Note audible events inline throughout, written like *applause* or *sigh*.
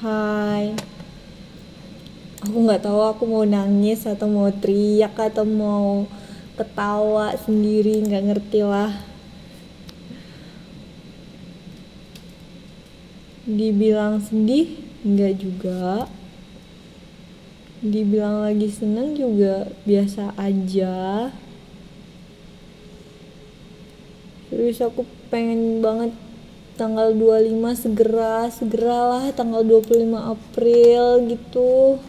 Hai. Aku nggak tahu aku mau nangis atau mau teriak atau mau ketawa sendiri nggak ngerti lah. Dibilang sedih nggak juga. Dibilang lagi seneng juga biasa aja. Terus aku pengen banget tanggal 25 segera segeralah tanggal 25 April gitu.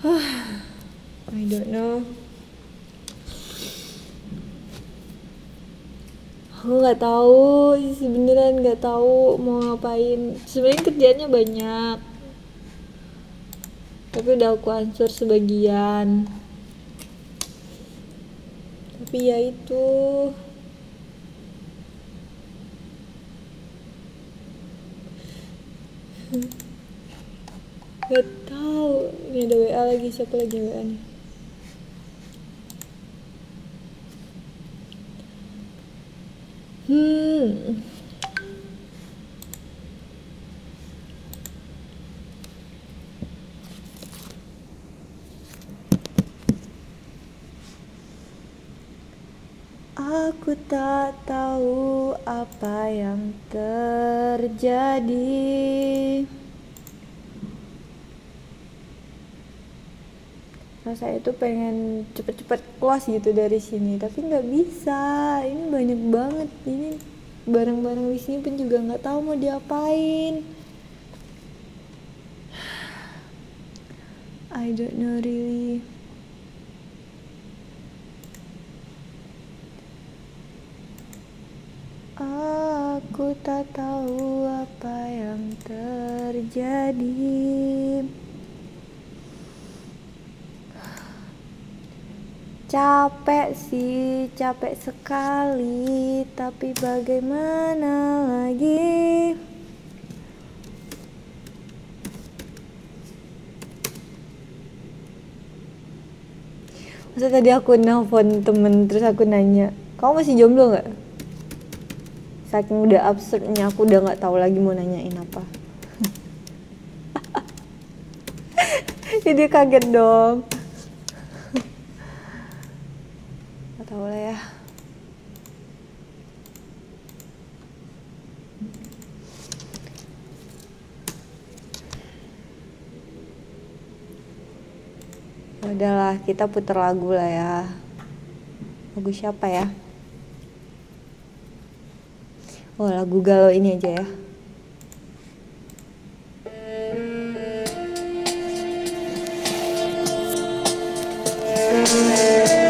*sighs* I don't know. Aku nggak tahu sebeneran nggak tahu mau ngapain. Sebenarnya kerjanya banyak. Tapi udah aku ansur sebagian. Tapi ya itu Gak tahu. Ini ada WA lagi. Siapa lagi WA nih? Hmm. Aku tak tahu apa yang terjadi. Rasa itu pengen cepet-cepet keluar gitu dari sini, tapi nggak bisa. Ini banyak banget. Ini barang-barang di sini pun juga nggak tahu mau diapain. *sighs* I don't know really. Aku tak tahu apa yang terjadi. Capek sih, capek sekali, tapi bagaimana lagi? Masa tadi aku nelfon temen terus aku nanya, kamu masih jomblo nggak? Saking udah absurdnya aku udah nggak tahu lagi mau nanyain apa. *laughs* Jadi kaget dong. Gak tahu lah ya. Ya udahlah, kita putar lagu lah ya. Lagu siapa ya? Oh, lagu galau ini aja ya. Aku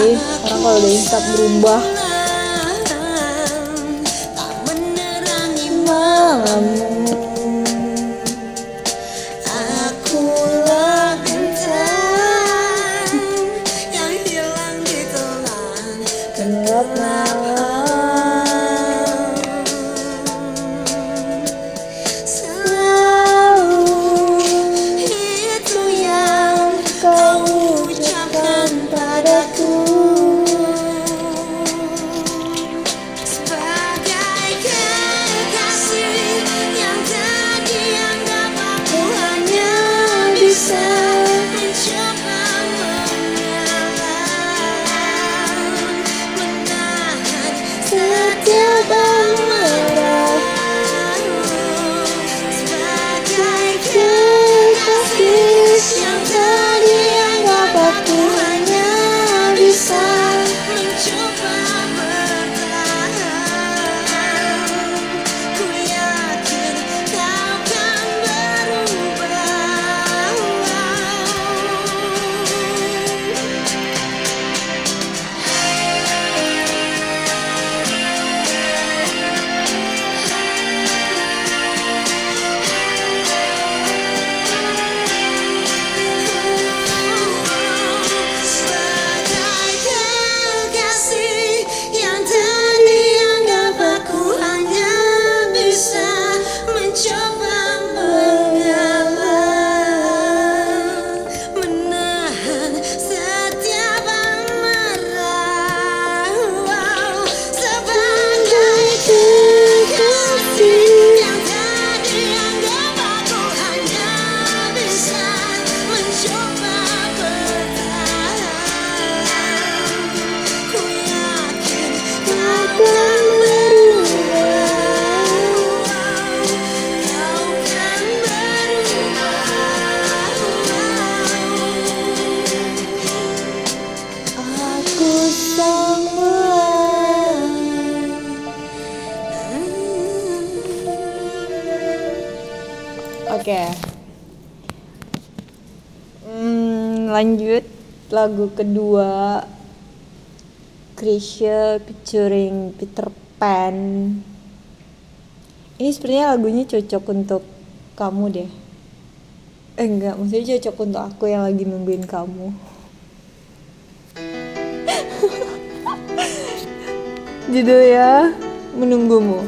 sih. Orang kalau udah instab berubah. lagu kedua Krisha featuring Peter Pan. Ini sebenarnya lagunya cocok untuk kamu deh. Eh, enggak maksudnya cocok untuk aku yang lagi nungguin kamu. *laughs* Judul ya menunggumu.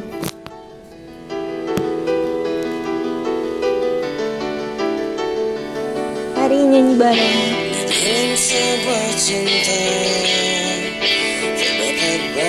Hari nyanyi bareng. Mungkin sebuah cinta Tiba-tiba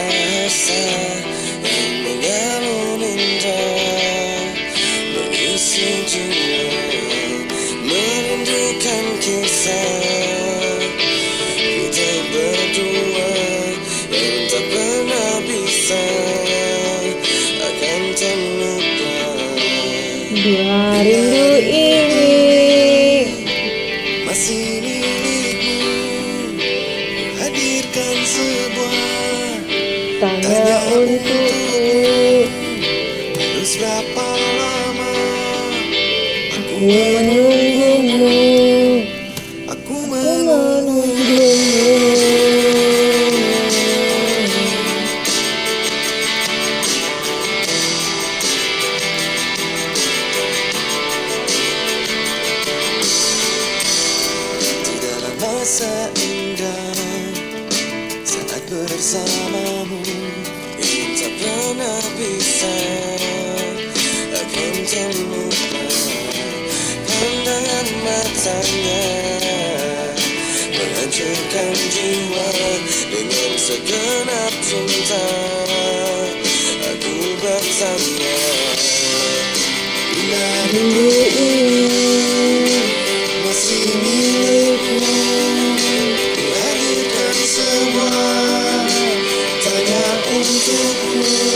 disappear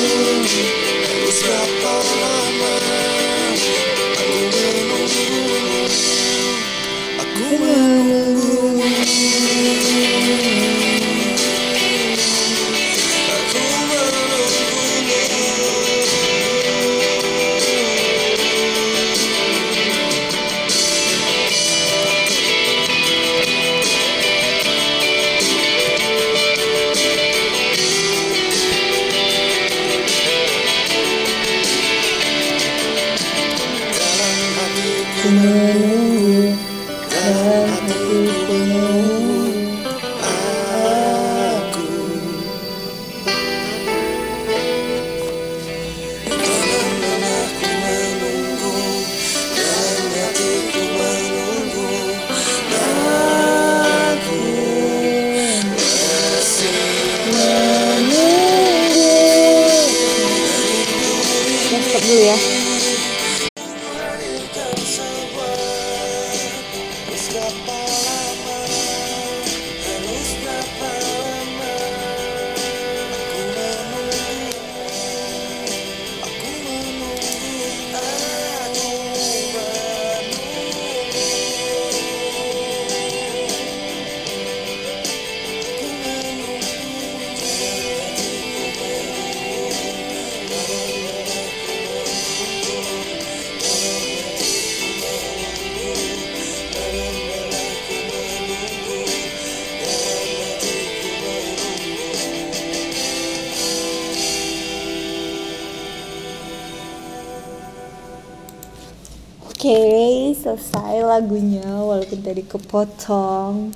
selesai lagunya walaupun tadi kepotong.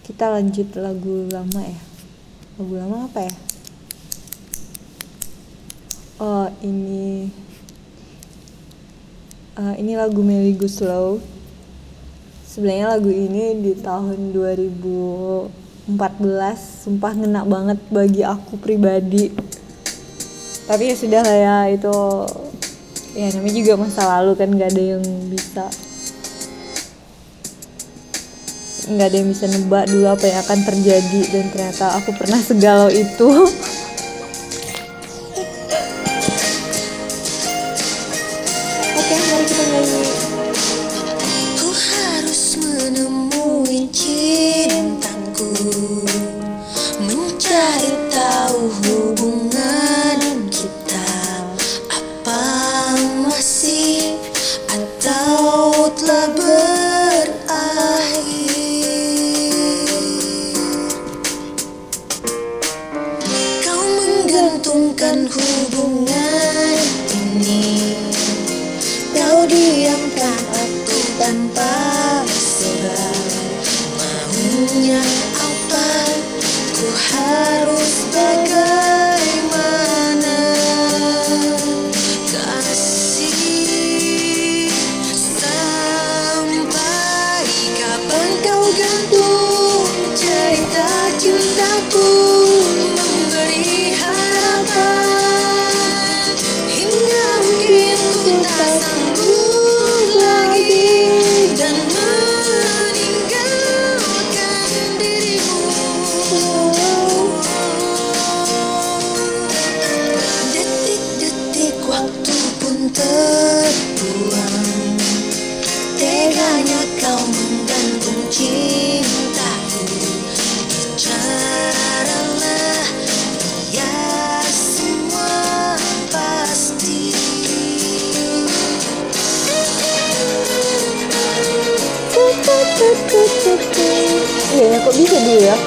Kita lanjut lagu lama ya. Lagu lama apa ya? Oh ini uh, ini lagu Melly Guslow sebenarnya lagu ini di tahun 2014 sumpah ngena banget bagi aku pribadi. Tapi ya sudah lah ya itu ya namanya juga masa lalu kan nggak ada yang bisa. Nggak ada yang bisa nebak dulu apa yang akan terjadi. Dan ternyata aku pernah segalau itu. *laughs*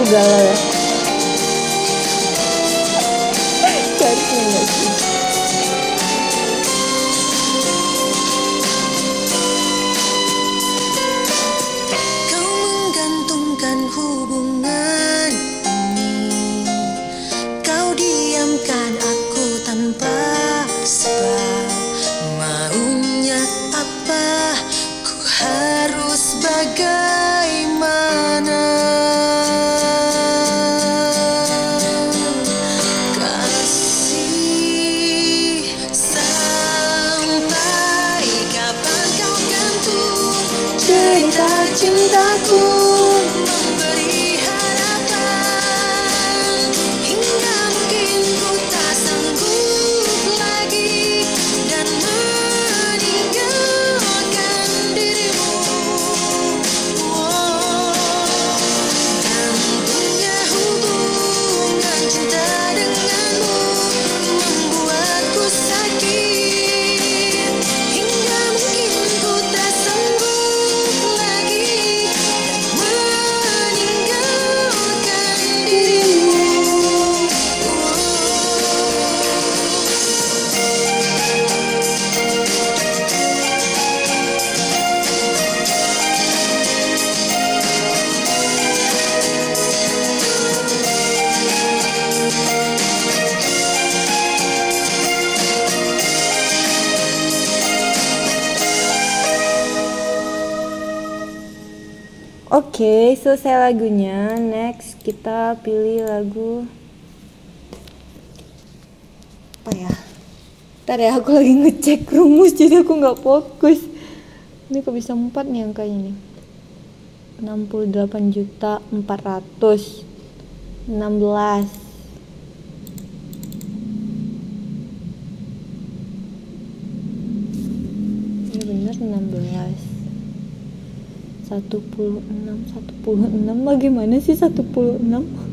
segala Oke, selesai lagunya. Next kita pilih lagu apa ya? Ntar ya, aku lagi ngecek rumus jadi aku nggak fokus. Ini kok bisa 4 nih angkanya nih. 68 juta 400 16 Ini bener 16 16 16 bagaimana sih 16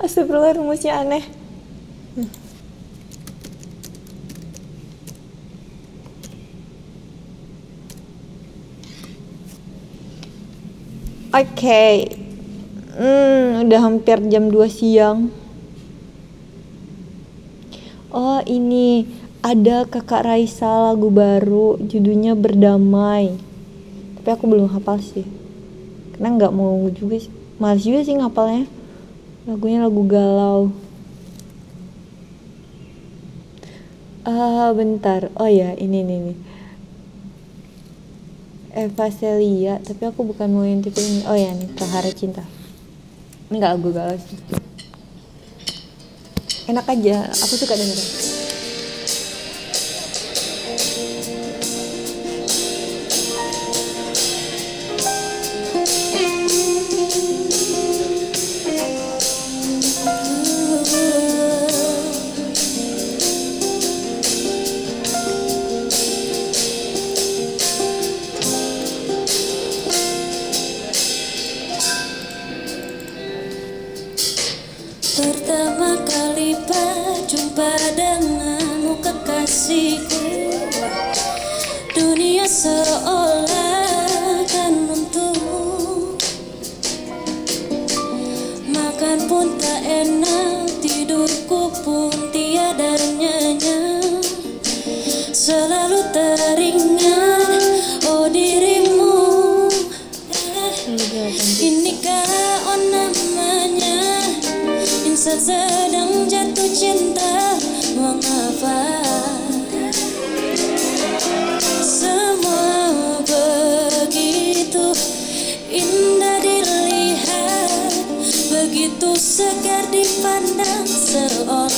Astagfirullah rumusnya aneh Oke. Hmm, udah hampir jam 2 siang. Oh ini ada kakak Raisa lagu baru judulnya Berdamai. Tapi aku belum hafal sih. Karena nggak mau juga sih. Males juga sih ngapalnya. Lagunya lagu galau. Ah bentar. Oh ya ini nih nih Eva Celia tapi aku bukan mau yang tipe ini oh ya nih Prahara Cinta. Ini gak lagu galau sih. Enak aja aku suka dengerin Pertama kali berjumpa denganmu kekasihku. Dunia seolah Begitu segar dipandang seolah.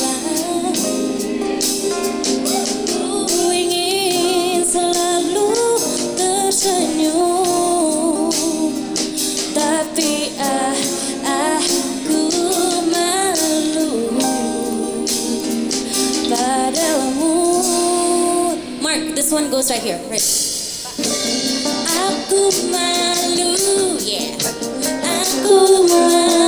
Ku ingin selalu tersenyum. Tapi ah, aku malu. Padamu. Mark, this one goes right here. Right. Aku malu, yeah. Aku malu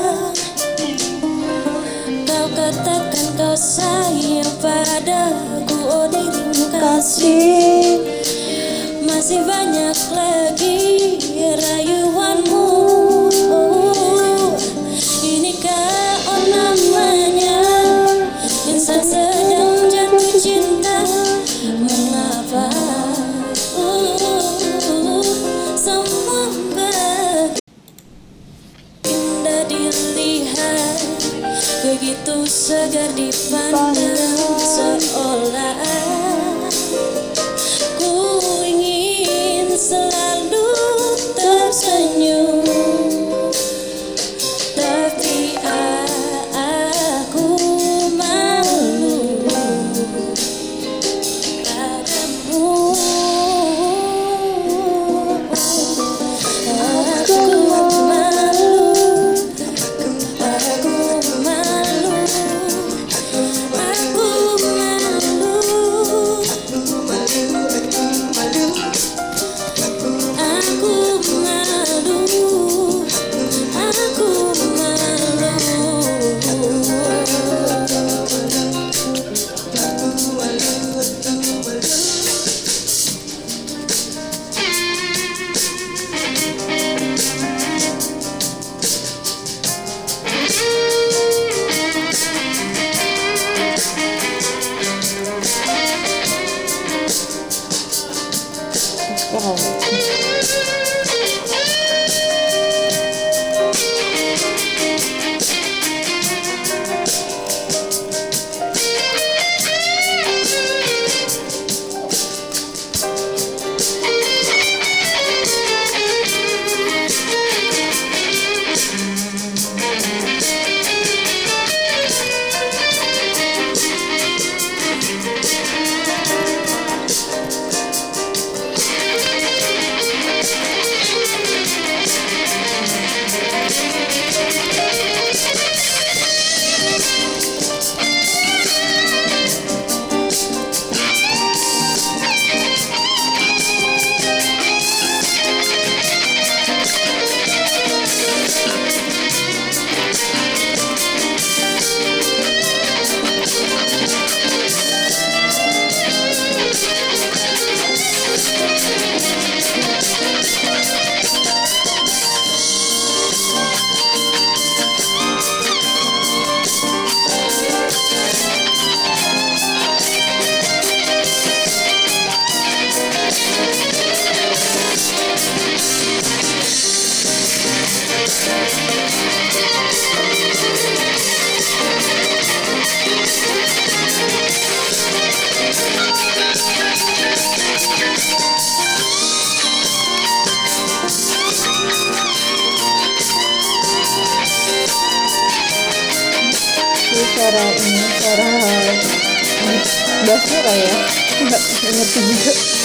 kau sayang padaku Oh dirimu kasih. Masih banyak lagi rayuanmu Segar dipandang suara ini suara kayak ya. Nggak ngerti juga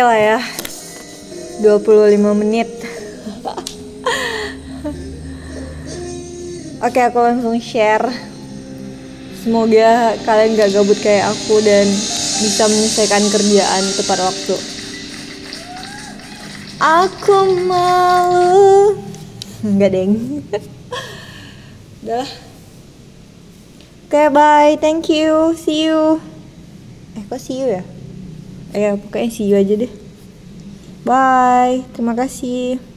oke lah ya. 25 menit. Oke aku langsung share. Semoga kalian gak gabut kayak aku dan bisa menyelesaikan kerjaan tepat waktu. Aku malu Enggak deng. Udah. Oke bye. Thank you. See you. Eh kok see you ya? Eh pokoknya see you aja deh. Bye. Terima kasih